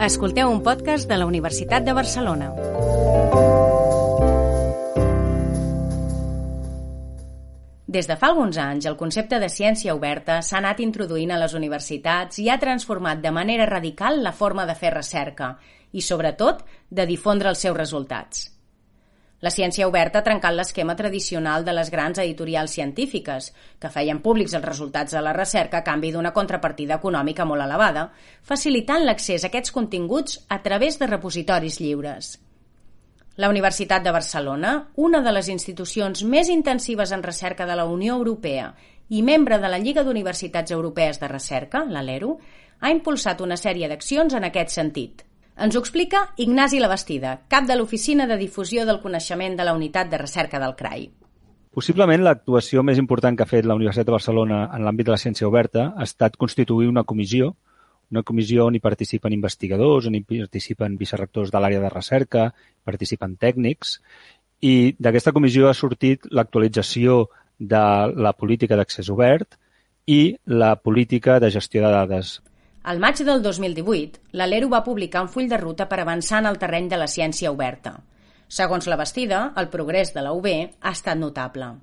Escolteu un podcast de la Universitat de Barcelona. Des de fa alguns anys, el concepte de ciència oberta s'ha anat introduint a les universitats i ha transformat de manera radical la forma de fer recerca i, sobretot, de difondre els seus resultats. La ciència oberta ha trencat l'esquema tradicional de les grans editorials científiques, que feien públics els resultats de la recerca a canvi d'una contrapartida econòmica molt elevada, facilitant l'accés a aquests continguts a través de repositoris lliures. La Universitat de Barcelona, una de les institucions més intensives en recerca de la Unió Europea i membre de la Lliga d'Universitats Europees de Recerca, la LERU, ha impulsat una sèrie d'accions en aquest sentit. Ens ho explica Ignasi Labastida, cap de l'Oficina de Difusió del Coneixement de la Unitat de Recerca del CRAI. Possiblement l'actuació més important que ha fet la Universitat de Barcelona en l'àmbit de la ciència oberta ha estat constituir una comissió una comissió on hi participen investigadors, on hi participen vicerrectors de l'àrea de recerca, participen tècnics, i d'aquesta comissió ha sortit l'actualització de la política d'accés obert i la política de gestió de dades. Al maig del 2018, l'Alero va publicar un full de ruta per avançar en el terreny de la ciència oberta. Segons la Bastida, el progrés de la UB ha estat notable.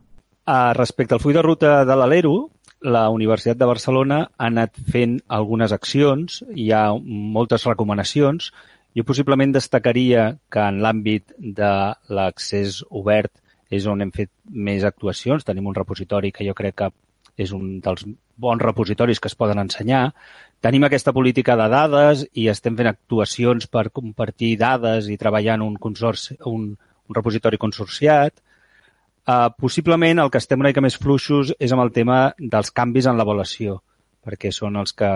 Uh, respecte al full de ruta de l'Alero, la Universitat de Barcelona ha anat fent algunes accions, hi ha moltes recomanacions. Jo possiblement destacaria que en l'àmbit de l'accés obert és on hem fet més actuacions. Tenim un repositori que jo crec que és un dels bons repositoris que es poden ensenyar. Tenim aquesta política de dades i estem fent actuacions per compartir dades i treballar en un, consorci, un, un repositori consorciat. Uh, possiblement el que estem una mica més fluixos és amb el tema dels canvis en l'avaluació, perquè són els que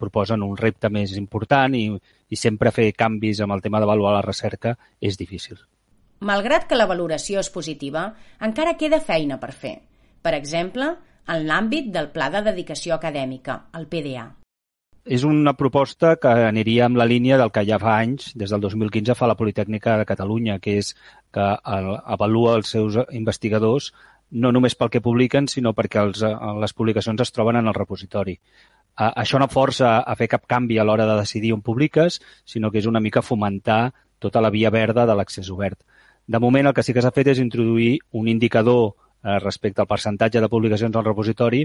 proposen un repte més important i, i sempre fer canvis amb el tema d'avaluar la recerca és difícil. Malgrat que la valoració és positiva, encara queda feina per fer. Per exemple, en l'àmbit del Pla de Dedicació Acadèmica, el PDA és una proposta que aniria amb la línia del que ja fa anys, des del 2015, fa la Politècnica de Catalunya, que és que avalua els seus investigadors no només pel que publiquen, sinó perquè els, les publicacions es troben en el repositori. Això no força a fer cap canvi a l'hora de decidir on publiques, sinó que és una mica fomentar tota la via verda de l'accés obert. De moment, el que sí que s'ha fet és introduir un indicador eh, respecte al percentatge de publicacions al repositori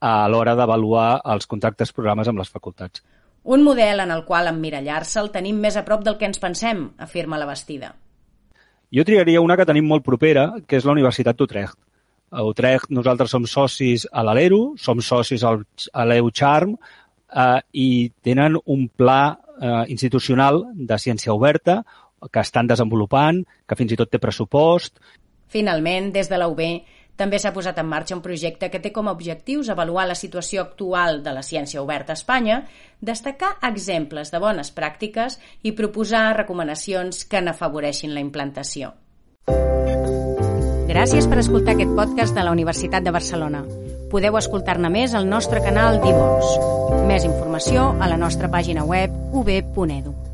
a l'hora d'avaluar els contractes programes amb les facultats. Un model en el qual emmirallar-se el tenim més a prop del que ens pensem, afirma la Bastida. Jo triaria una que tenim molt propera, que és la Universitat d'Utrecht. A Utrecht nosaltres som socis a l'Alero, som socis al, a l'EUCHARM eh, i tenen un pla eh, institucional de ciència oberta que estan desenvolupant, que fins i tot té pressupost. Finalment, des de la UB, també s'ha posat en marxa un projecte que té com a objectius avaluar la situació actual de la ciència oberta a Espanya, destacar exemples de bones pràctiques i proposar recomanacions que n'afavoreixin la implantació. Gràcies per escoltar aquest podcast de la Universitat de Barcelona. Podeu escoltar-ne més al nostre canal d'Ivors. Més informació a la nostra pàgina web ub.edu.